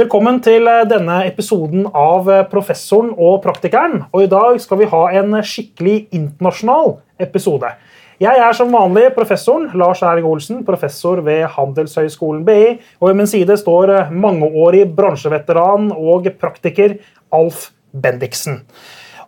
Velkommen til eh, denne episoden av eh, Professoren og praktikeren. Og I dag skal vi ha en skikkelig internasjonal episode. Jeg er som vanlig professoren Lars Erling Olsen, professor ved Handelshøyskolen BI. Og ved min side står eh, mangeårig bransjeveteran og praktiker Alf Bendiksen.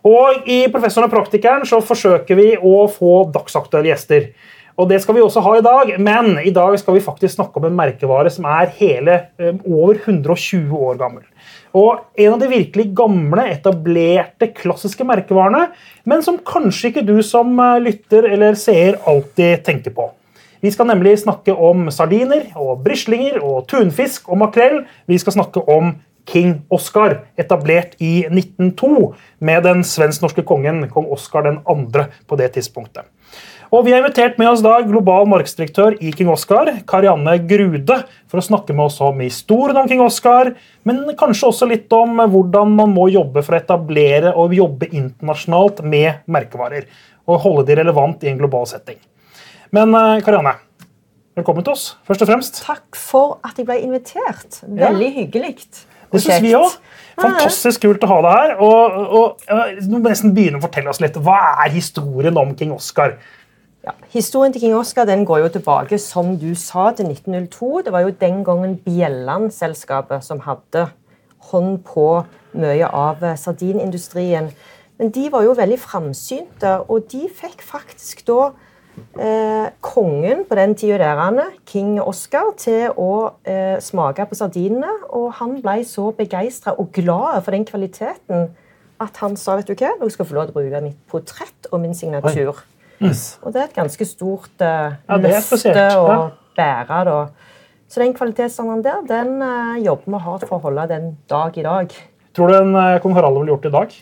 Og I Professoren og praktikeren så forsøker vi å få dagsaktuelle gjester. Og Det skal vi også ha i dag, men i dag skal vi faktisk snakke om en merkevare som er hele um, over 120 år gammel. Og En av de virkelig gamle, etablerte, klassiske merkevarene, men som kanskje ikke du som uh, lytter eller seer alltid tenker på. Vi skal nemlig snakke om sardiner, og brislinger, og tunfisk og makrell. Vi skal snakke om King Oscar, etablert i 1902 med den svensk-norske kongen kong Oscar 2. på det tidspunktet. Og Vi har invitert med oss da global markedsdirektør i King Oscar, Karianne Grude, for å snakke med oss om historien om King Oscar, men kanskje også litt om hvordan man må jobbe for å etablere og jobbe internasjonalt med merkevarer. Og holde de relevant i en global setting. Men eh, Karianne, velkommen til oss, først og fremst. Takk for at jeg ble invitert. Veldig ja. hyggelig. Det syns vi òg. Fantastisk kult å ha deg her. Og, og, og, nesten begynne å fortelle oss litt. Hva er historien om King Oscar? Ja, historien til King Oscar den går jo tilbake som du sa, til 1902. Det var jo den gangen Bjelland-selskapet som hadde hånd på mye av eh, sardinindustrien. Men de var jo veldig framsynte, og de fikk faktisk da eh, kongen på den tida king Oscar, til å eh, smake på sardinene. Og han ble så begeistra og glad for den kvaliteten at han sa vet du hva, dere skal få lov til å bruke mitt portrett og min signatur. Oi. Yes. Og det er et ganske stort uh, ja, løfte å bære. da. Så den kvalitetsstandarden der, den uh, jobber vi hardt for å holde den dag i dag. Tror du en uh, kong Harald ville gjort det i dag?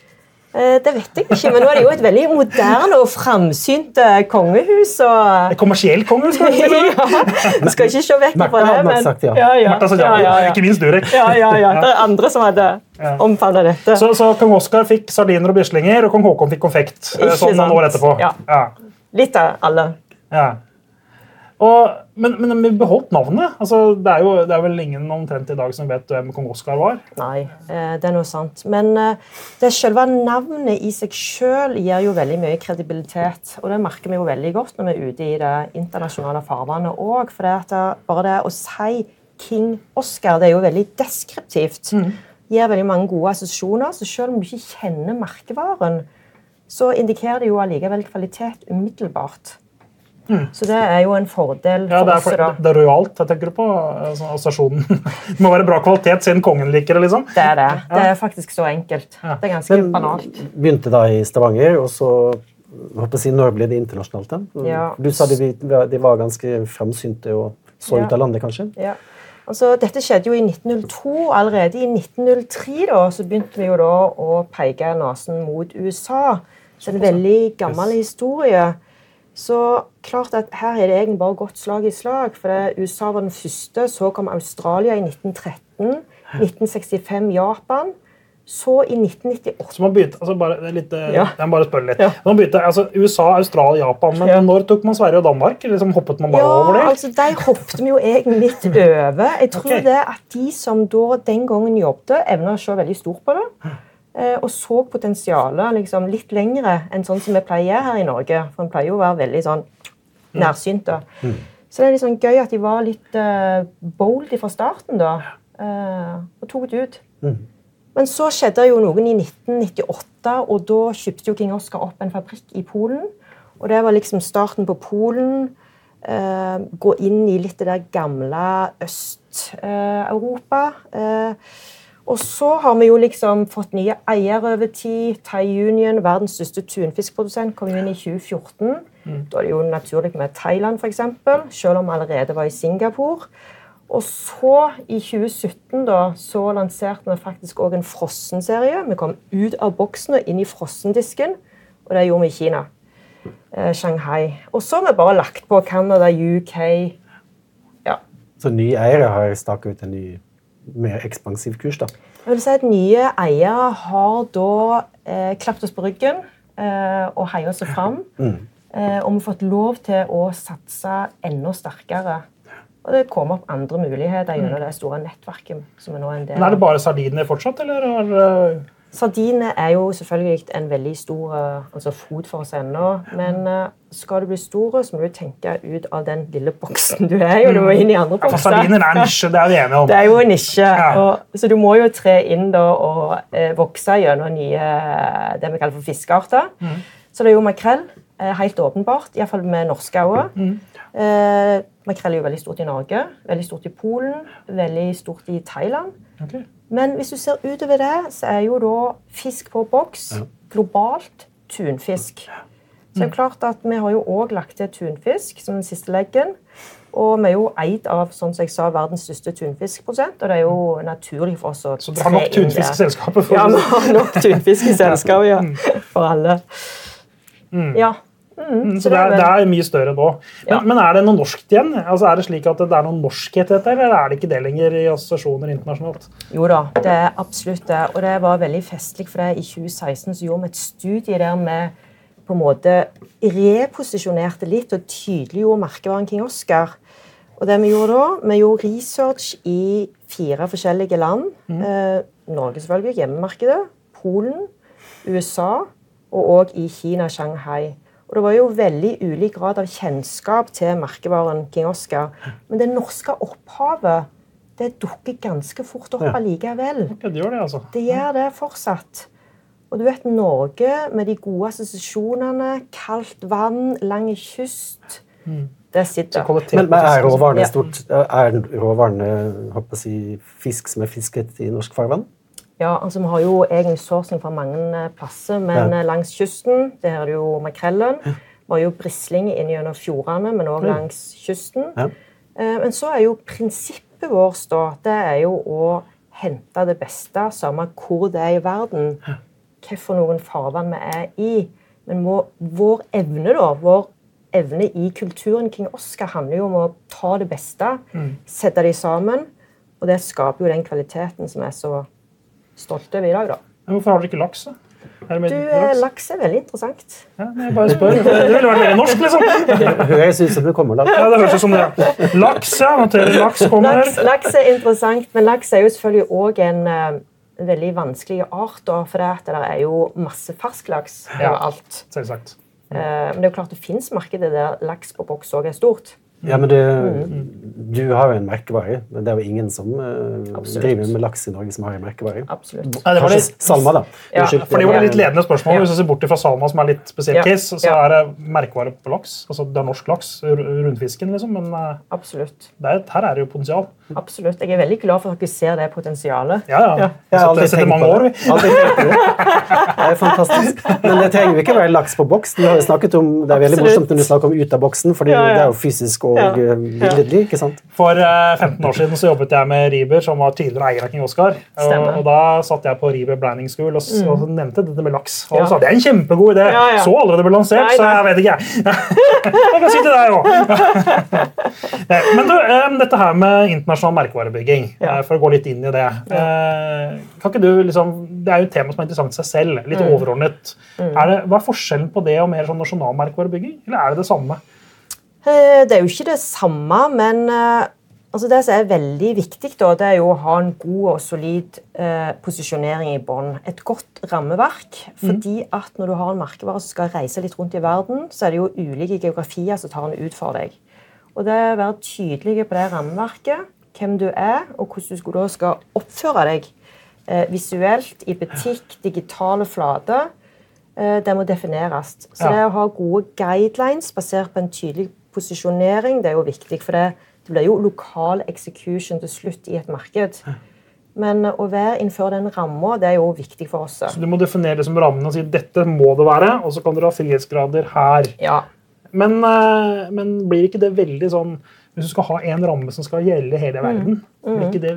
Det vet jeg ikke, men nå er det jo et veldig moderne og framsynt kongehus. Og... Et kommersielt kongehus, kanskje? ja, skal ikke se vekk fra det. Men... Sagt, ja. Ja, ja. Martha, ja, ja, Ikke minst Durek. Ja, ja, ja. Det er andre som hadde ja. omfavna dette. Så, så, kong Oskar fikk sardiner og bislinger, og kong Haakon fikk konfekt sånn noen år etterpå. Ja. Litt av alle. Ja. Og, men, men vi beholdt navnet. Altså, det, er jo, det er vel ingen omtrent i dag som vet hvem kong Oskar var? Nei, eh, det er noe sant. Men eh, det selve navnet i seg sjøl gir jo veldig mye kredibilitet. Og det merker vi jo veldig godt når vi er ute i det internasjonale farvannet òg. For det at det, bare det å si King Oscar, det er jo veldig deskriptivt. Mm. Gir veldig mange gode assosiasjoner. Så selv om du ikke kjenner merkevaren, så indikerer det jo allikevel kvalitet umiddelbart. Mm. Så det er jo en fordel ja, for oss. For, det er rojalt, jeg tenker på altså, stasjonen. det må være bra kvalitet siden kongen liker det. liksom. Det er det. Det er faktisk så enkelt. Ja. Det er ganske Men, banalt. Begynte da i Stavanger, og så håper jeg, når ble det internasjonalt? Ja. Du sa de, de var ganske framsynte og så ut av landet, kanskje? Ja. Altså, dette skjedde jo i 1902. Allerede i 1903 da, så begynte vi jo da å peke nesen mot USA. Så en veldig gammel historie. Så klart at her er det egentlig bare gått slag i slag. For USA var den første, så kom Australia i 1913. 1965 Japan. Så i 1998 Så man begynte, altså bare, litt, eh, ja. Jeg bare spørre litt. Ja. Man begynte, altså USA, Australia, Japan, men ja. når tok man Sverige og Danmark? Liksom hoppet man bare ja, over det? altså De hoppet vi jo egentlig litt over. Jeg tror okay. det at de som da den gangen jobbet, evna å se veldig stort på det. Eh, og så potensialet liksom, litt lengre enn sånn som vi pleier her i Norge. For en pleier jo å være veldig sånn nærsynte. Mm. Så det er sånn gøy at de var litt uh, bold fra starten, da. Uh, og tok det ut. Mm. Men så skjedde jo noen i 1998, og da kjøpte jo King Oscar opp en fabrikk i Polen. Og det var liksom starten på Polen. Uh, gå inn i litt det der gamle Øst-Europa. Uh, og så har vi jo liksom fått nye eiere over tid. Thai Union, verdens største tunfiskprodusent, kom inn i 2014. Mm. Da er det jo naturlig med Thailand, f.eks., selv om vi allerede var i Singapore. Og så, i 2017, da, så lanserte vi faktisk òg en frossenserie. Vi kom ut av boksen og inn i frossendisken, og det gjorde vi i Kina. Eh, Shanghai. Og så har vi bare lagt på Canada, UK. Ja. Så nye eiere har staket ut en ny mer ekspansiv kurs? da? Jeg vil si at Nye eiere har da eh, klappet oss på ryggen eh, og heiet oss fram. Mm. Eh, og vi har fått lov til å satse enda sterkere. Og det kommer opp andre muligheter gjennom det store nettverket. som er nå en del Men Er det bare sardinene fortsatt, eller har Sardinene er jo selvfølgelig en veldig stor eh, altså fot for oss ennå. Men eh, skal du bli stor, så må du tenke ut av den lille boksen du er i. Du må inn i andre bokser. Ja, er nisje, det er vi enige om. Det er jo en nisje. Ja. Og, så du må jo tre inn da, og eh, vokse gjennom nye det vi kaller for fiskearter. Mm. Så det er jo makrell. Eh, helt åpenbart. Iallfall med norske øyne. Mm. Eh, makrell er jo veldig stort i Norge, veldig stort i Polen, veldig stort i Thailand. Okay. Men hvis du ser utover det, så er jo da fisk på boks globalt tunfisk. Så det er klart at Vi har jo òg lagt til tunfisk som den siste leggen. Og vi er jo eid av sånn som jeg sa, verdens største tunfiskprosent. Og det er jo naturlig for oss å Så dere har nok tunfiskselskaper? Ja, vi har nok tunfisk i selskapet ja, for alle. Mm. Ja, Mm, mm, så det er, det er, mye større nå. Men, ja. men, er det noe norskt igjen? Altså, er det slik at det er noe norskhet i dette, eller er det ikke det lenger i assosiasjoner internasjonalt? Jo da, det er absolutt det. Og det var veldig festlig, for det i 2016 så gjorde vi et studie der vi på en måte reposisjonerte litt og tydeliggjorde merkevaren King Oscar. Og det Vi gjorde da, vi gjorde research i fire forskjellige land. Mm. Eh, Norge, selvfølgelig, hjemmemarkedet. Polen, USA og òg i Kina, Shanghai. Og det var jo veldig ulik grad av kjennskap til merkevaren King Oscar. Men det norske opphavet det dukker ganske fort opp allikevel. Ja, det gjør det, altså. Det gjør det fortsatt. Og du vet, Norge med de gode assosiasjonene, kaldt vann, lang kyst mm. Det sitter. Men, men, er råvarene stort, er råvarene si, fisk som er fisket i norsk farvann? Ja, altså Vi har jo egen sourcing fra mange plasser, men ja. Eh, langs kysten der er det jo makrellen. Ja. Vi har jo brisling inn gjennom fjordene, men òg langs kysten. Ja. Eh, men så er jo prinsippet vårt da, det er jo å hente det beste, samme hvor det er i verden. Hvilke noen farvann vi er i. Men vår, vår evne, da, vår evne i kulturen King Oscar handler jo om å ta det beste, mm. sette de sammen. Og det skaper jo den kvaliteten som er så stolt over i dag, da. Men hvorfor har dere ikke laks? da? Er du, laks? laks? er veldig interessant. Ja, jeg bare spør. Det ville vært veldig norsk, liksom. Høres ut som det kommer laks. Ja, det høres ut som det. Laks, ja. Noterer laks kommer. Laks, laks, er interessant, men laks er jo selvfølgelig òg en uh, veldig vanskelige art. Da, for det, det er jo masse fersklaks overalt. Ja, selvsagt. Uh, men det er jo klart det fins markedet der laks på boks òg er stort. Ja, men det, mm. Du har jo en merkevare. men Det er jo ingen som uh, driver med laks i Norge som har en merkevare. Absolutt. Ja, det var litt, Salma, da. Ja, for det var litt ledende spørsmål. Ja. Hvis du ser bort fra Salma, som er litt spesiell ja. case, så er det merkevare på laks. Altså, Det er norsk laks, rundfisken, liksom, men uh, Absolutt. Er, her er det jo potensial. Absolutt. Jeg er veldig glad for at dere ser det potensialet. Ja, ja. ja. Jeg har aldri tenkt på det. det er fantastisk. Men det trenger jo ikke være laks på boks. Det er veldig morsomt når du snakker om ut av boksen, for det er jo fysisk og og ja. Eh, billedlig. ikke sant? For uh, eh, 15 år siden så jobbet jeg med Riber, som var tidligere eier av King Oscar. Og, og, Da satt jeg på Riber Branding School og, mm. og nevnte dette med laks. Og ja. sa det er en kjempegod idé. Ja, ja. Så allerede det ble lansert, nei, så jeg vet ikke, jeg. jeg kan si til deg òg. Men du, um, dette her med internasjonal merkevarebygging, uh, for å gå litt inn i det. Uh, kan ikke du liksom, Det er jo et tema som er interessant i seg selv. Litt mm. overordnet. Mm. Er det, hva er forskjellen på det og mer sånn nasjonal merkevarebygging? Eller er det det samme? Eh, det er jo ikke det samme, men eh, altså det som er veldig viktig, da, det er jo å ha en god og solid eh, posisjonering i bånn. Et godt rammeverk. Mm. fordi at når du har en merkevare som skal reise litt rundt i verden, så er det jo ulike geografier som tar den ut for deg. Og det å være tydelig på det rammeverket, hvem du er, og hvordan du da skal oppføre deg eh, visuelt i butikk, digitale flater, eh, det må defineres. Så det å ha gode guidelines basert på en tydelig posisjonering det er jo viktig, for det, det blir jo lokal execution til slutt i et marked. Men å være innenfor den ramma er jo viktig for oss. Så Du må definere det som rammen og si dette må det være, og så kan dere ha frihetsgrader her. Ja. Men, eh, men, blir ikke det veldig sånn Hvis du skal ha en ramme som skal gjelde hele mm. verden, mm. blir ikke det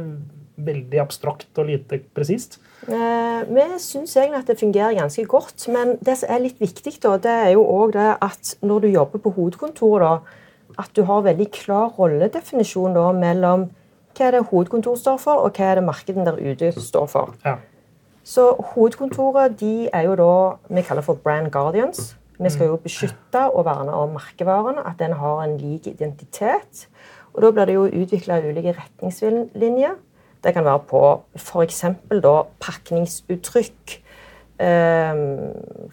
veldig abstrakt og lite presist? Eh, vi syns egentlig at det fungerer ganske godt. Men det som er litt viktig, da, det er jo òg det at når du jobber på hovedkontoret, da, at du har veldig klar rolledefinisjon da, mellom hva er det hovedkontoret står for, og hva er det markedet der ute står for. Ja. Så hovedkontoret de er jo da vi kaller for brand guardians. Vi skal jo beskytte og verne om merkevaren, at den har en lik identitet. Og Da blir det jo utvikla ulike retningslinjer. Det kan være på f.eks. pakningsuttrykk, eh,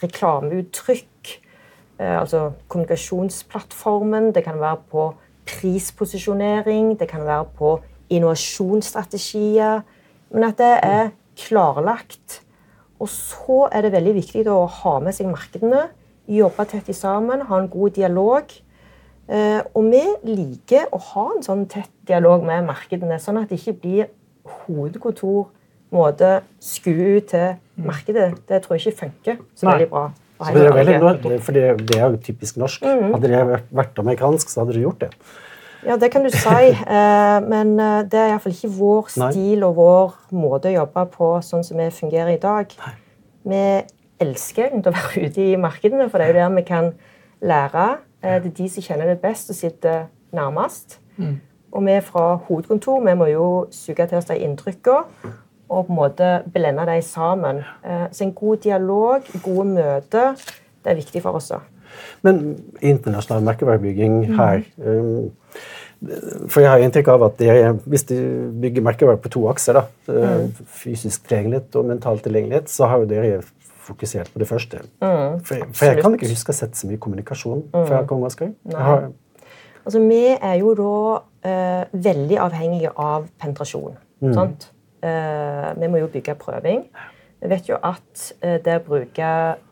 reklameuttrykk, eh, altså kommunikasjonsplattformen. Det kan være på prisposisjonering, det kan være på innovasjonsstrategier. Men at det er klarlagt. Og så er det veldig viktig å ha med seg markedene, jobbe tett sammen, ha en god dialog. Eh, og vi liker å ha en sånn tett dialog med markedene, sånn at det ikke blir hovedkontor måte skue ut til markedet. Det tror jeg ikke funker så veldig bra. Så det, er veldig, for det, det er jo typisk norsk. Mm. Hadde det vært amerikansk, så hadde dere gjort det. Ja, det kan du si, eh, men eh, det er iallfall ikke vår stil og vår måte å jobbe på sånn som vi fungerer i dag. Vi elsker å være ute i markedene, for det er jo der vi kan lære. Eh, det er de som kjenner det best og sitter nærmest. Mm. Og vi fra hovedkontor vi må jo suge til oss de inntrykkene og på en måte blende dem sammen. Så en god dialog, gode møter, det er viktig for oss. Men internasjonal merkevarebygging her mm. for jeg har inntrykk av at dere, hvis de bygger merkevarer på to akser, da, mm. fysisk tilgjengelighet og mental tilgjengelighet, så har jo dere fokusert på det første. Mm. For, for, jeg kan ikke huske å ha sett så mye kommunikasjon mm. fra Kong Askøy. Altså, vi er jo da uh, veldig avhengige av penetrasjon. Mm. Eh, vi må jo bygge prøving. Vi vet jo at eh, det å bruke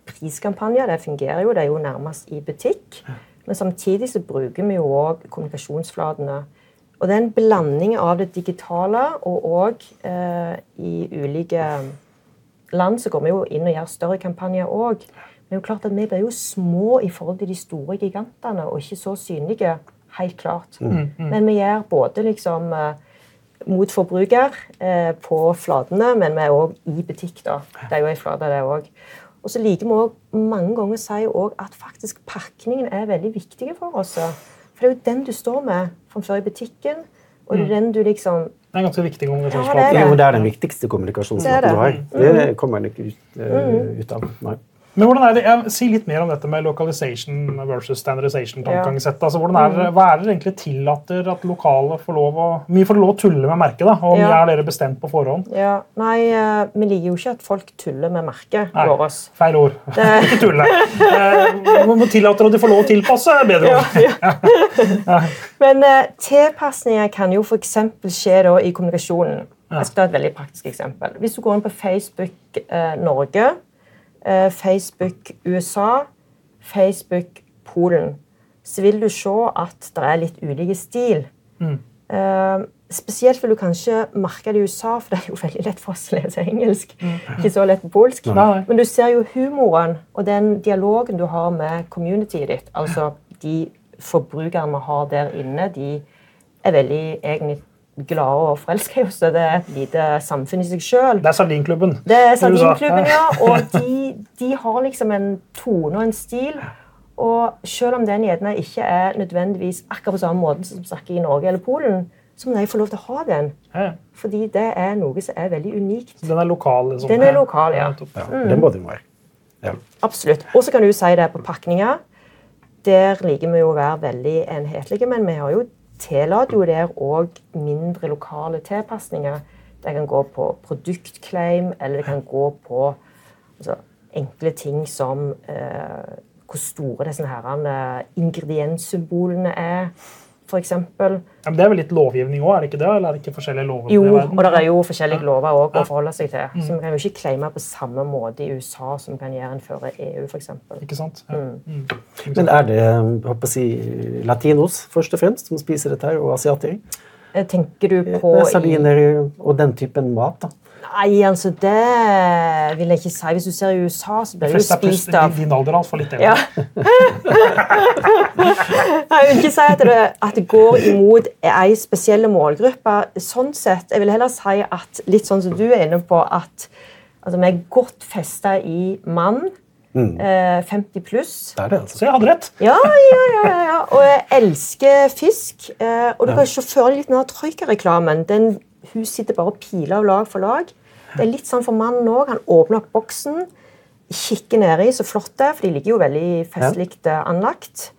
priskampanjer det fungerer jo, det er jo nærmest i butikk. Men samtidig så bruker vi jo òg kommunikasjonsflatene. Og det er en blanding av det digitale og òg eh, i ulike land så går vi jo inn og gjør større kampanjer òg. Men det er jo klart at vi blir jo små i forhold til de store gigantene og ikke så synlige. Helt klart. Mm, mm. Men vi gjør både liksom eh, mot forbruker eh, på flatene, men vi er òg i butikk. da. Det er jo ei flate, det òg. Og så liker vi også mange ganger å si at faktisk pakningen er veldig viktig for oss. For det er jo den du står med framfor i butikken. og det er mm. den du liksom... Det er en ganske viktig kommunikasjonsflate. Ja, det, er det. det er den viktigste kommunikasjonen du har. Det mm. kommer en ikke ut, uh, ut av. Nei. Men hvordan er det, jeg, Si litt mer om dette med localization versus standardization. Ja. Altså, hvordan er hva er det egentlig tillater at lokale får lov å mye får lov å tulle med merket? da, og ja. er dere bestemt på forhånd? Ja, Nei, vi liker jo ikke at folk tuller med merket vårt. Feil ord. Det... ikke tulle. Vi må tillater at de får lov å tilpasse. Bedre ord. ja. Men uh, tilpasninger kan jo f.eks. skje da, i kommunikasjonen. Jeg skal ta et veldig praktisk eksempel. Hvis du går inn på Facebook Norge Eh, Facebook USA, Facebook Polen, så vil du se at det er litt ulike stil. Mm. Uh, spesielt vil du kanskje merke det i USA, for det er jo veldig lett for oss å lese engelsk. Mm. Ikke så lett på polsk. Nei. Men du ser jo humoren og den dialogen du har med communityet ditt. Altså de forbrukerne vi har der inne, de er veldig egentlig glade og forelska i oss. Det er et lite samfunn i seg sjøl. Det er Sardinklubben. Det er Sardinklubben, ja. Og de, de, har liksom en tone og en stil. Og selv om den gjerne ikke er nødvendigvis akkurat på samme måte som snakker i Norge eller Polen, så må de få lov til å ha den. Ja. Fordi det er noe som er veldig unikt. Så Den er lokal? Liksom. Den er lokal, ja. ja mm. Den må den være. Ja. Absolutt. Og så kan du si det på pakninger. Der liker vi jo å være veldig enhetlige, men vi har jo tillater jo der òg mindre lokale tilpasninger. Det kan gå på produktclaim, eller det kan gå på altså, enkle ting som eh, hvor store disse ingredienssymbolene er f.eks. Ja, det er vel litt lovgivning òg, er det ikke det? Eller er det ikke forskjellige lover? Jo, og det er jo forskjellige lover også å forholde seg til. Mm. Så vi kan jo ikke claime på samme måte i USA som vi kan gjøre en før EU, f.eks. Ikke sant? Ja. Mm. Mm. Men er det håper si, latinos først og fremst som spiser dette, her, og asiater? Eh, tenker du på Sardiner og den typen mat? da? Nei, altså det vil jeg ikke si. Hvis du ser i USA, så blir du spist av Din alder altså. litt eldre. Ja. jeg vil ikke si at det, at det går imot ei spesiell målgruppe. Sånn sett, Jeg vil heller si at litt sånn som du er inne på, at altså, vi er godt festa i mann. Mm. 50 pluss. Det er det, altså. Så jeg hadde rett. Ja, ja, ja, ja. Og jeg elsker fisk. Eh, og du kan ikke føre litt den troika-reklamen. Hun sitter bare og piler av lag for lag. Det er litt sånn for mannen òg. Han åpner opp boksen, kikker nedi, så flott det er, for de ligger jo veldig festlig eh, anlagt.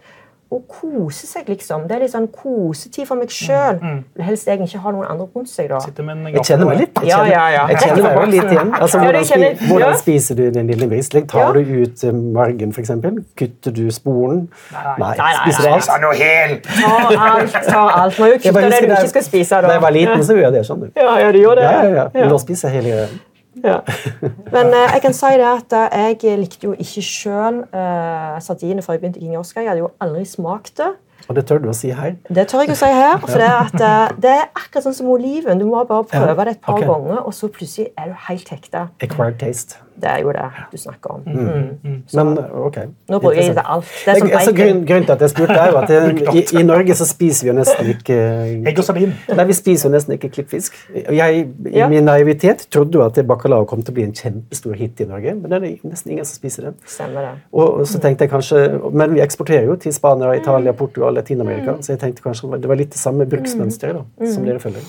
Å kose seg, liksom. Det er litt sånn kosetid for meg sjøl. Vil helst jeg ikke har noen andre rundt seg, da. Sitter med en Jeg kjenner meg litt, jeg kjenner, ja, ja. Jeg kjenner meg jo litt igjen. Altså, hvordan, kjenner- hvordan spiser du din lille brisling? Tar du ut eh, margen, f.eks.? Kutter du sporen? Nei. Nei, nei, Spiser du alt? Sa noe helt! Ta alt, ta alt. Må jo kutte det du ikke skal spise. da. Da jeg var liten, så gjorde jeg det. sånn. du. Ja, ja, du gjorde det. Ja, ja, ja. Men da nå spiser jeg hele greia. Ja. Men eh, jeg kan si det at eh, jeg likte jo ikke sjøl eh, sardiner før jeg begynte i King Oscar. Jeg hadde jo aldri smakt det. Og det tør du å si her. Det tør jeg å si her. For det, at, eh, det er akkurat sånn som oliven. Du må bare prøve Ja, det et par okay. ganger, og så plutselig er du helt hekta. Acquired taste. Det er jo det du snakker om. Mm. Men ok. Nå bruker jeg det alt. Det er som Jeg- bacon. grunnen til at jeg spurte, er jo at jeg, i, i Norge så spiser vi jo nesten ikke Egg og sardin. Nei, Vi spiser jo nesten ikke klippfisk. Jeg, I Ja. min naivitet trodde jo at det bacalao kom til å bli en kjempestor hit i Norge, men det er nesten ingen som spiser den. Stemmer det. Og og så tenkte jeg kanskje, Men vi eksporterer jo til Spania, Italia, Portugal, Latin-Amerika, så jeg tenkte kanskje det var litt det samme bruksmønsteret da, som dere følger.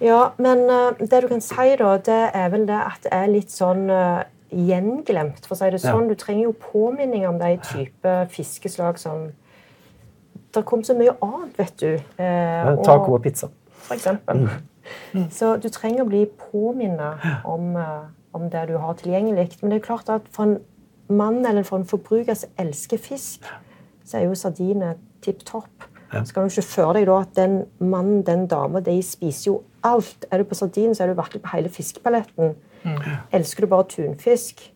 Ja, men eh, det du kan si, da, det er vel det at det er litt sånn eh, gjenglemt, for å si det sånn. Du trenger jo påminning om de type fiskeslag som Det kom så mye annet, vet du. Eh, Ja, og- taco og pizza. for eksempel. Så du trenger å bli påminnet om, eh, om det du har tilgjengelig. Men det er klart at for en mann eller for en forbruker som elsker fisk, så er jo sardiner tipp topp. Ja. Så kan du ikke føre deg da at den mannen, den dama, de spiser jo alt. Er du på sardin, så er du virkelig på hele fiskepaletten. Elsker du bare tunfisk,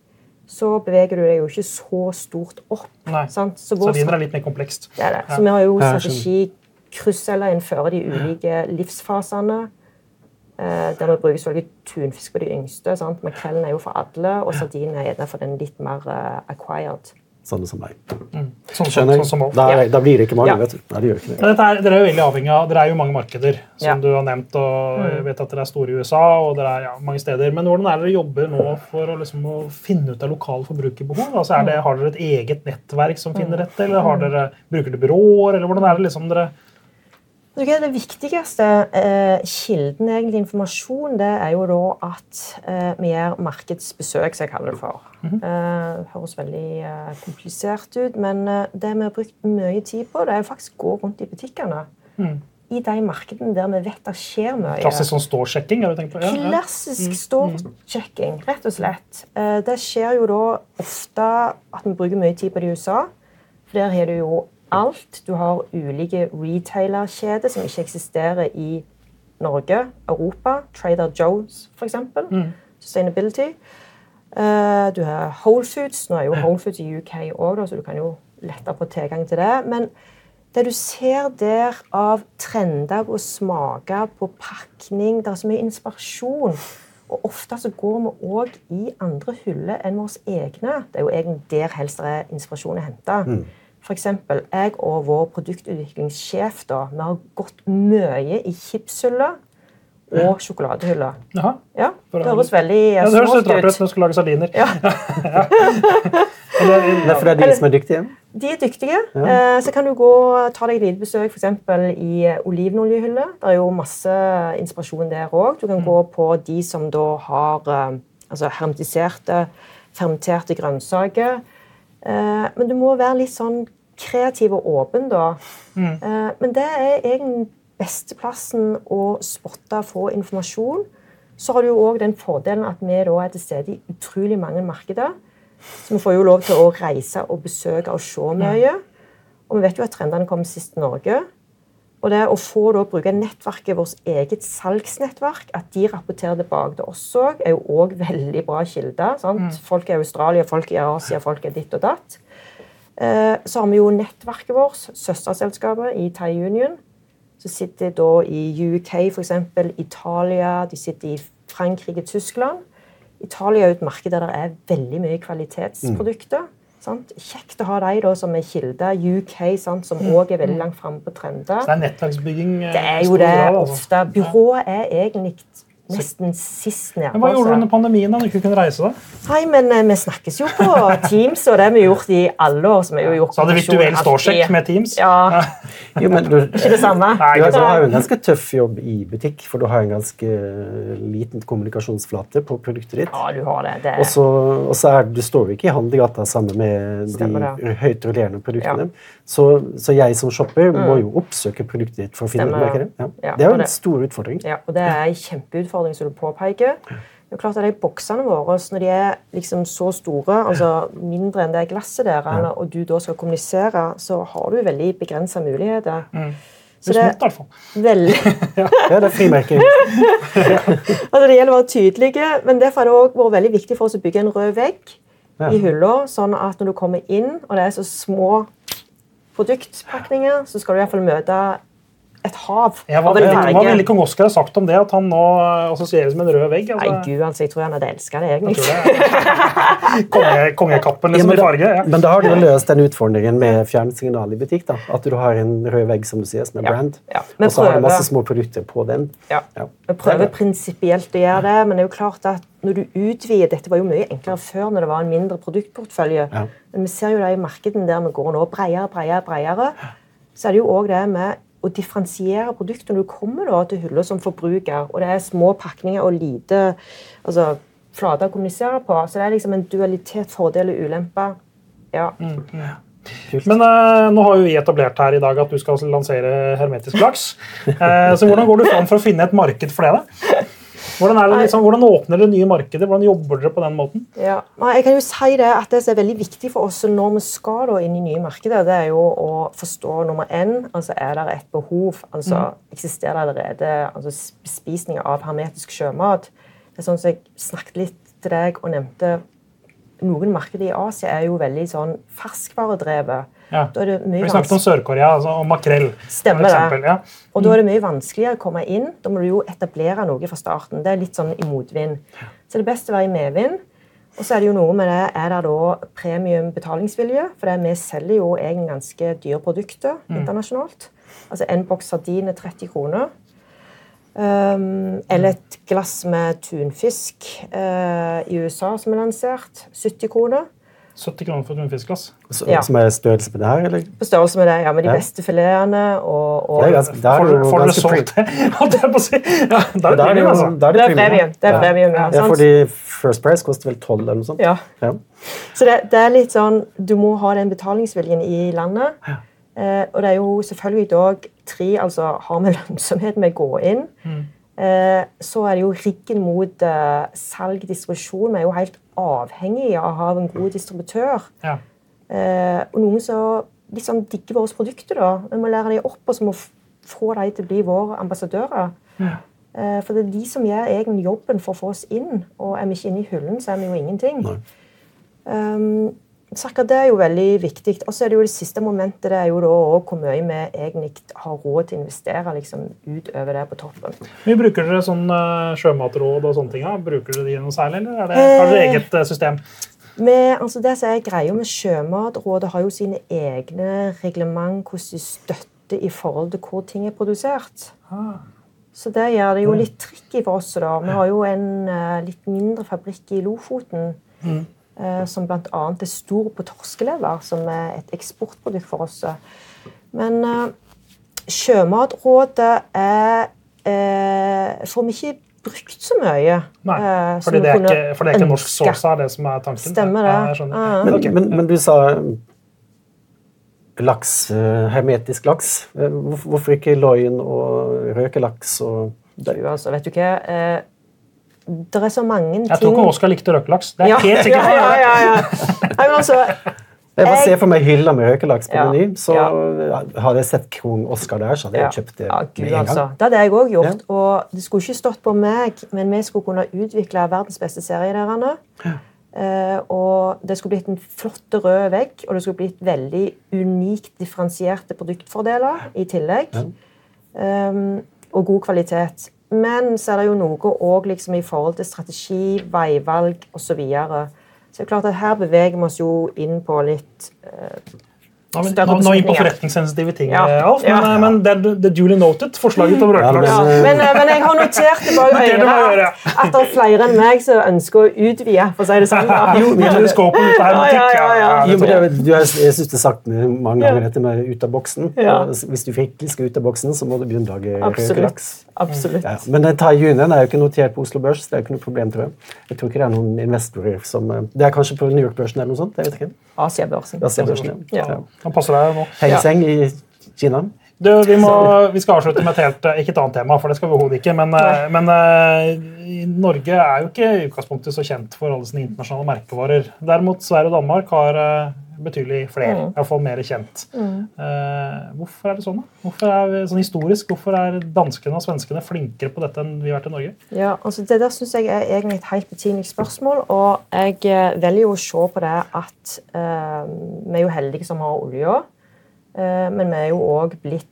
så beveger du deg jo ikke så stort opp. Nei. Sant? Så vår Sardiner er litt mer komplekst. det er det. Så vi har jo Ja, strategi kryssceller innenfor de ulike livsfasene. Eh, der vi bruker selvfølgelig tunfisk på de yngste. Sant? Makrellen er jo for alle, og sardinen er gjerne for den litt mer eh, acquired. Sånne som meg. Sånn, sånn, sånn som. Da, Ja. da blir det ikke mange, Ja. vet du. Nei, det gjør ikke det. Dette er, dere er jo veldig avhengig av, dere er jo mange markeder, som Ja. Mm. du har nevnt. og jeg vet at Dere er store i USA og dere er ja, mange steder. Men hvordan er det dere jobber nå for å, liksom, å finne ut av lokale forbrukerbehov? Altså, er det, Mm. har dere et eget nettverk som finner dette, eller har dere, bruker dere byråer? eller hvordan er det liksom dere... Det det viktigste eh, kilden egentlig informasjon det er jo da at eh, vi gjør markedsbesøk, som jeg kaller det for. eh, høres veldig eh, komplisert ut, men eh, det vi har brukt mye tid på, det er jo faktisk å gå rundt i butikkene. I de markedene der vi vet det skjer mye. Klassisk sånn ståsjekking? har du tenkt på? Ja, ja. Klassisk ståsjekking, rett og slett. Eh, Det skjer jo da ofte at vi bruker mye tid på det i USA. For der har du jo alt. Du har ulike retailerkjeder som ikke eksisterer i Norge, Europa. Trader Joe's, f.eks. Sustainability. Uh, Du har Whole Foods. Nå er jo Whole Foods i UK òg, så du kan jo lette på tilgang til det. Men det du ser der av trender og smaker på pakning Det er så mye inspirasjon. Og ofte så går vi òg i andre hyller enn våre egne. Det er jo egentlig der helst er inspirasjon å hente. For eksempel, jeg og vår produktutviklingssjef da, vi har gått mye i chipshylla og sjokoladehylla. Jaha. Ja, det høres veldig Ja, eh, det høres litt rart ut ut. når du skal lage sardiner. Ja. Det er fordi de som er dyktige. De er dyktige. Ja. Så kan du gå og ta deg et lite besøk eksempel, i eh, olivenoljehylle. Det er jo masse inspirasjon der òg. Du kan gå på de som da har eh, altså hermetiserte, fermenterte grønnsaker. Eh, Men du må være litt sånn kreativ og åpen, da. Eh, Men det er egentlig beste plassen å spotte og få informasjon. Så har du jo òg den fordelen at vi da er til stede i utrolig mange markeder. Så vi får jo lov til å reise og besøke og se mye. Og vi vet jo at trendene kommer sist til Norge. Og det å få da bruke nettverket, vårt eget salgsnettverk, at de rapporterer tilbake til oss òg, er jo òg veldig bra kilder. sant? Folk i Australia, folk i Asia, folk er ditt og datt. Eh, Så har vi jo nettverket vårt, søsterselskapet i Thai Union, Så sitter da i UK, f.eks. Italia, de sitter i Frankrike, Tyskland. Italia er jo et marked der det er veldig mye kvalitetsprodukter. Sant? Kjekt å ha de da som er kilde. UK, sant? som òg er veldig langt framme på trender. Så det er nettverksbygging? eh, Det er jo det grad, altså. ofte. Byrået er egentlig nesten sist nede. Men Hva gjorde du under pandemien da du ikke kunne reise? da? Nei, men eh, vi snakkes jo på Teams, og det har vi gjort i alle år. som vi har gjort Så hadde virtuell ståsjekk med Teams? Ja, Jo, men du, ikke det samme. Nei, du, du har jo en ganske tøff jobb i butikk, for du har en ganske liten kommunikasjonsflate på produktet ditt. Ja, du har det. det Og så, og så er, du står jo ikke i handlegata sammen med Stemmer de høyt rullerende produktene. Ja. Mm. Så, så jeg som shopper må jo oppsøke produktet ditt for å finne Stemmer det. markedet. Ja. Ja, Det er jo det- en stor utfordring. Ja, og det er en kjempeutfordring som du påpeker. Det er klart at de Boksene våre når de er liksom så store, altså mindre enn det glasset der, og du da skal kommunisere, så har du veldig begrensa muligheter. Det er smått, i hvert fall. veldig, Ja, det er frimerking. altså Det gjelder å være tydelige, men derfor har det også vært veldig viktig for oss å bygge en rød vegg Ja. i hylla, sånn at når du kommer inn, og det er så små produktpakninger, så skal du i hvert fall møte et hav Jeg var, av en hva ville kong Oskar ha sagt om det? At han nå assosieres med en rød vegg? Nei, Altså, gud, altså, jeg tror han hadde elska det, egentlig. det Konge, kongekappen Ja, da, i farge. Ja. men da har du løst den utfordringen med fjernsignal i butikk. da. At du har en rød vegg som du sier, som er Ja, brand, ja. Og så har du masse små produkter på den. Ja. Ja. Vi prøver prinsipielt å gjøre det, men det er jo klart at når du utvider Dette var jo mye enklere før når det var en mindre produktportefølje. Ja. Men vi ser jo det i markedene der vi går nå bredere, bredere, bredere. Så er det jo òg det med å differensiere produktene, når du kommer da til hylla som forbruker, og det er små pakninger og lite altså, flater å kommunisere på. Så det er liksom en dualitet, fordel og ulempe. Ja. Men eh, nå har jo vi etablert her i dag at du skal lansere hermetisk laks. Eh, så hvordan går du fram for å finne et marked for det? da? Hvordan, er det, liksom, hvordan åpner dere nye markeder? Hvordan jobber dere på den måten? Ja. Jeg kan jo si det at det som er veldig viktig for oss når vi skal da inn i nye markeder, det er jo å forstå nummer én altså er det et behov. altså Eksisterer det allerede altså bespisning av hermetisk sjømat? Det er sånn som Jeg snakket litt til deg og nevnte noen markeder i Asia er jo veldig sånn ferskvaredrevet. Ja. Vi snakket om Sør-Korea altså, og makrell. Stemmer det. Ja. Og da er det mye vanskeligere å komme inn. Da må du jo etablere noe fra starten. Det er litt sånn i motvind. Så det er best å være i medvind. Og så er det jo noe med det, er det da premium betalingsvilje? For det, vi selger jo egentlig ganske dyre produkter internasjonalt. Altså en boks sardin er 30 kroner. Um, eller et glass med tunfisk uh, i USA som er lansert. 70 kroner. 70 kroner for et munnfiskglass. Ja. Som er størrelse på det her, eller? På størrelse med det, ja, med de Ja. beste filetene og, og Det er ganske, der er Får får dere ganske solgt det? Ja, der er det er det premium, altså. da er Det er premium. Det er premium, ja, ja. fordi First Price koster vel 12 eller noe sånt. Ja. Ja. Så det, det er litt sånn Du må ha den betalingsviljen i landet. Eh, og det er jo selvfølgelig dog tre altså Har vi lønnsomhet med å gå inn, eh, så er det jo riggen mot salg salg distribusjon. Vi er jo helt avhengig av å ha en god distributør. Ja. Eh, og noen som liksom digger våre produkter. da. Vi må lære dem opp, og så må få dem til å bli våre ambassadører. Ja. for det er de som gjør egen jobben for å få oss inn. Og er vi ikke inne i hyllen, så er vi jo ingenting. Um, så akkurat det er jo veldig viktig. Og så er det jo det siste momentet det er jo da hvor mye vi egentlig har råd til å investere liksom, utover det på toppen. Mye bruker dere sånn eh, sjømatråd og sånne ting? Ja? Bruker dere de noe særlig, eller er det, har dere Eh. eget eh, system? Med, altså det som er greia med Sjømatrådet, har jo sine egne reglement hvordan de støtter i forhold til hvor ting er produsert. Så det gjør det jo litt tricky for oss. da. Vi har jo en uh, litt mindre fabrikk i Lofoten. eh, som bl.a. er stor på torskelever, som er et eksportprodukt for oss. Men eh, Sjømatrådet er eh, får vi ikke brukt så mye. Nei, eh, fordi det er ikke, for det er ikke norsk såsa, det som er tanken? Stemmer det. Ja. Ja. Men, okay. men, men du sa laks, eh, hermetisk laks. Eh, Hvorfor, ikke loin og røkelaks og Du, altså, vet du hva? Det er så mange ting Jeg tror ikke Oskar likte røkelaks. Det er ja, helt sikkert. ja, ja, ja, ja. Nei, altså, Jeg bare ser for meg hylla med røkelaks på Ja, Meny. Så ja. hadde jeg sett Kong Oskar der, så hadde jeg kjøpt det ja, med en en altså. gang. Det hadde jeg òg gjort. Og det skulle ikke stått på meg, men vi skulle kunne utvikle verdens beste serie der. Eh, og det skulle blitt en flott rød vegg, og det skulle blitt veldig unikt differensierte produktfordeler i tillegg. Um, og god kvalitet. Men så er det jo noe òg liksom, i forhold til strategi, veivalg osv. Så, videre. så det er klart at her beveger vi oss jo inn på litt eh, vi større nå, nå vi på forretningssensitive ting, Ja. eh, Alf, men, Ja. eh, men det er det er duly noted. Forslaget om Ja, røkelaks. Ja, men, eh, men jeg har notert det bare Det er det gjøre. at, at det er flere enn meg som ønsker å utvide, for å si det sånn. Ja, ja, ja, ja. Det men jeg. syns det er sagt mange ganger, dette med ut av boksen. Ja. Hvis du virkelig skal ut av boksen, så må du begynne å lage røkelaks. Absolutt. Ja, men den Thai Union er jo ikke notert på Oslo Børs. Det er jo ikke noe problem, tror jeg. Jeg tror ikke det er noen investorer som eh, Det er kanskje på New York-børsen eller noe sånt? jeg vet ikke. Asiabørsen. Asiabørsen, ja. Ja. ja. Han passer deg nå. Hengseng i Kina. Du, vi, må, vi skal avslutte med et helt, ikke et annet tema, for det skal vi overhodet ikke. Men, eh, men eh, Norge er jo ikke i utgangspunktet så kjent for alle sine internasjonale merkevarer. Derimot Sverige og Danmark har eh, betydelig flere. Mm. i hvert fall mer kjent. Eh, hvorfor er det sånn? da? Hvorfor er, sånn historisk, hvorfor er danskene og svenskene flinkere på dette enn vi har vært i Norge? Ja, altså Det der syns jeg er egentlig et helt betimelig spørsmål. Og jeg eh, velger jo å se på det at eh, vi er jo heldige som har olja. Eh, men vi er jo òg blitt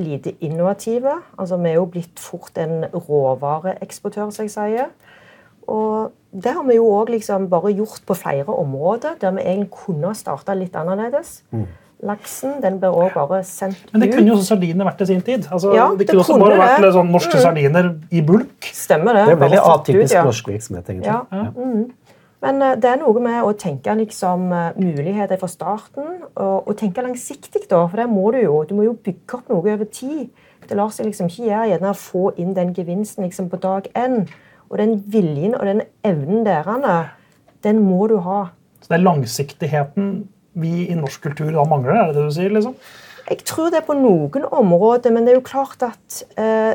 lite innovative. Altså Vi er jo blitt fort en råvareeksportør, som jeg sier. Og det har vi jo òg liksom bare gjort på flere områder, der vi egentlig kunne ha starta litt annerledes. Laksen den blir òg bare sendt ut. Men det ut. kunne jo også sardiner vært i sin tid. Altså, Ja, det det kunne også bare vært sånn norske sardiner i bulk. Stemmer det. Det er veldig atypisk ut, ja. norsk virksomhet, egentlig. Ja. mhm. Men uh, det er noe med å tenke liksom, uh, muligheter fra starten, og, og tenke langsiktig, da. For det må du jo. Du må jo bygge opp noe over tid. Det lar seg liksom ikke gjøre gjerne å få inn den gevinsten liksom, på dag én. Og den viljen og den evnen derene, den må du ha. Så det er langsiktigheten vi i norsk kultur da mangler, er det det du sier? liksom? Jeg tror det er på noen områder, men det er jo klart at eh,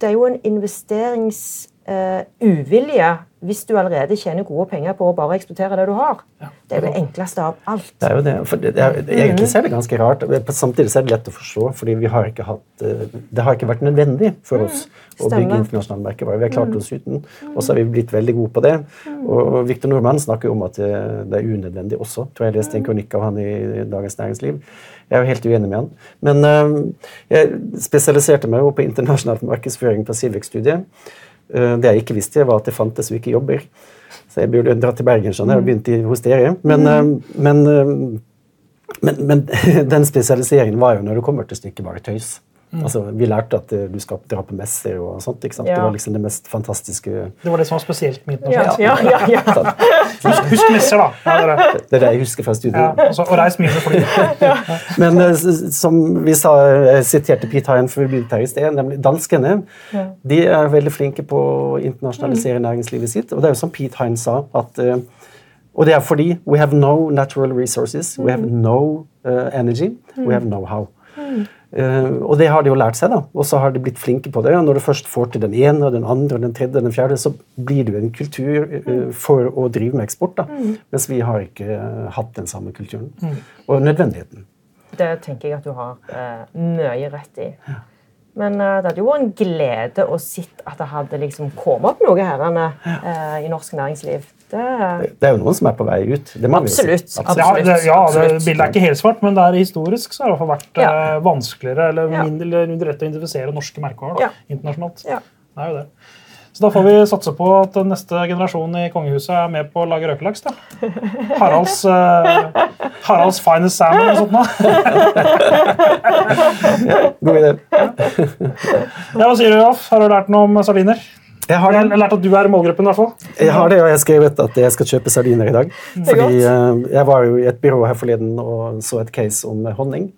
det er jo en investeringsuvilje eh, uvilje hvis du allerede tjener gode penger på å bare eksportere det du har. Det er jo det enkleste av alt. Det er jo det. For det, det er, egentlig så er det ganske rart. Samtidig så er det lett å forstå, fordi vi har ikke hatt, eh, det har ikke vært nødvendig for oss å bygge internasjonale merkevarer. Vi har klart oss uten, og så har vi blitt veldig gode på det. Og Victor Nordmann snakker jo om at det, det er unødvendig også. tror Jeg leste en kronikk av han i Dagens Næringsliv. Jeg er jo helt uenig med han. Men eh, jeg spesialiserte meg jo på internasjonal markedsføring på Civic-studiet. Eh, det jeg ikke visste, var at det fantes jo ikke jobber. Så jeg burde dratt til Bergen skjønner og begynte i- hos dere. Men, men, men, men den spesialiseringen var jo når det kommer til stykket bare tøys. Altså, vi lærte at eh, du skal dra på messer og sånt. ikke sant? Ja. Det var liksom det mest fantastiske Det var det som var spesielt med Ja, internasjonalt. ja, ja, ja. Husk, husk messer, da. Ja, dere. Det er det jeg husker fra studiet. Ja, altså, og reis mye med fly. Men eh, som vi sa, siterte Pete vi begynte her i sted, nemlig danskene de er veldig flinke på å internasjonalisere næringslivet sitt. Og det er jo som Pete Hine sa, at eh, og det er fordi we have no natural resources, we have no eh, energy, we have know-how. Eh, og det har de jo lært seg, da. Og så har de blitt flinke på det. Og når du først får til den ene, og den andre, og den tredje og den fjerde, så blir det jo en kultur eh, for å drive med eksport. da. Mens vi har ikke eh, hatt den samme kulturen. Og nødvendigheten. Det tenker jeg at du har uh, mye rett i. Men uh, det hadde jo vært en glede å se at det hadde liksom kommet opp noe her uh, i norsk næringsliv. Det, Det er jo noen som er på vei ut. Det må vi si. Absolutt. Ja, det, ja det, bildet er ikke helt svart, men det er historisk så har det i hvert fall vært Ja. eh, vanskeligere eller Ja. mindre, eller mindre lett å identifisere norske merkevarer da, Ja. internasjonalt. Ja. Det er jo det. Så da får vi satse på at neste generasjon i kongehuset er med på å lage røkelaks. da. Haralds, uh, Haralds finest salmon og sånt noe. God idé. Ja, hva sier du, Alf? Har du lært noe om sardiner? Jeg har, det. lært at du er målgruppen. i hvert fall. jeg har det, og jeg har skrevet at jeg skal kjøpe sardiner i dag. Fordi eh, Jeg var jo i et byrå her forleden og så et case om honning.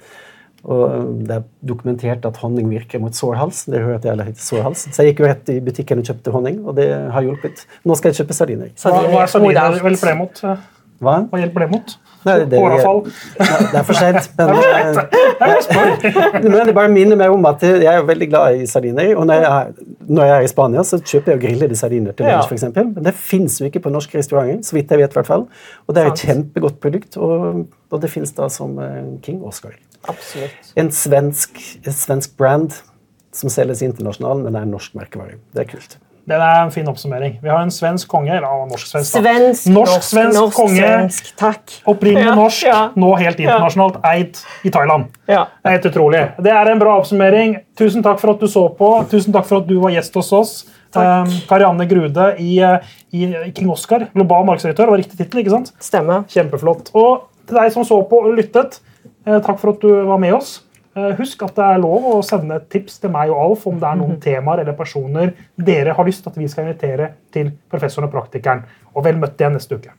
Og eh, Det er dokumentert at honning virker mot sårhals. Det hører at jeg har litt sårhals. Så jeg gikk jo rett i butikken og kjøpte honning, og det har hjulpet. Nå skal jeg kjøpe sardiner. Hva, hva er Sardiner, vel for det mot? Hva? Hva hjelper det mot? Nei, det? Nei, det er for sent. Men, eh, men det bare minner meg om at jeg er veldig glad i sardiner. Og når jeg er, når jeg er i Spania, så kjøper jeg grillede sardiner til Ja. lunsj. eksempel. Men det fins jo ikke på norske restauranter, så vidt jeg vet. hvert fall. Og det er et kjempegodt produkt, og, og det fins da som eh, King Oscar. Absolutt. En svensk, svensk brand som selges internasjonalt, men er en norsk merkevare. Det er kult. Det er en fin oppsummering. Vi har en svensk konge. eller norsk-svensk. Norsk-svensk norsk, konge. svensk. Takk. Opprinnelig Ja, norsk, ja. nå helt internasjonalt, eid i Thailand. Ja. Det er helt utrolig. Det er en bra oppsummering. Tusen takk for at du så på. Tusen takk for at du var gjest hos oss. Um, Karianne Grude i, uh, i King Oscar, global markedsdirektør, var riktig tittel. ikke sant? Stemmer. Kjempeflott. Og til deg som så på og lyttet, Eh, takk for at du var med oss. Eh, husk at det er lov å sende tips til meg og Alf om det er noen temaer eller personer dere har lyst til at vi skal invitere til professoren og praktikeren. Og vel møtt igjen neste uke.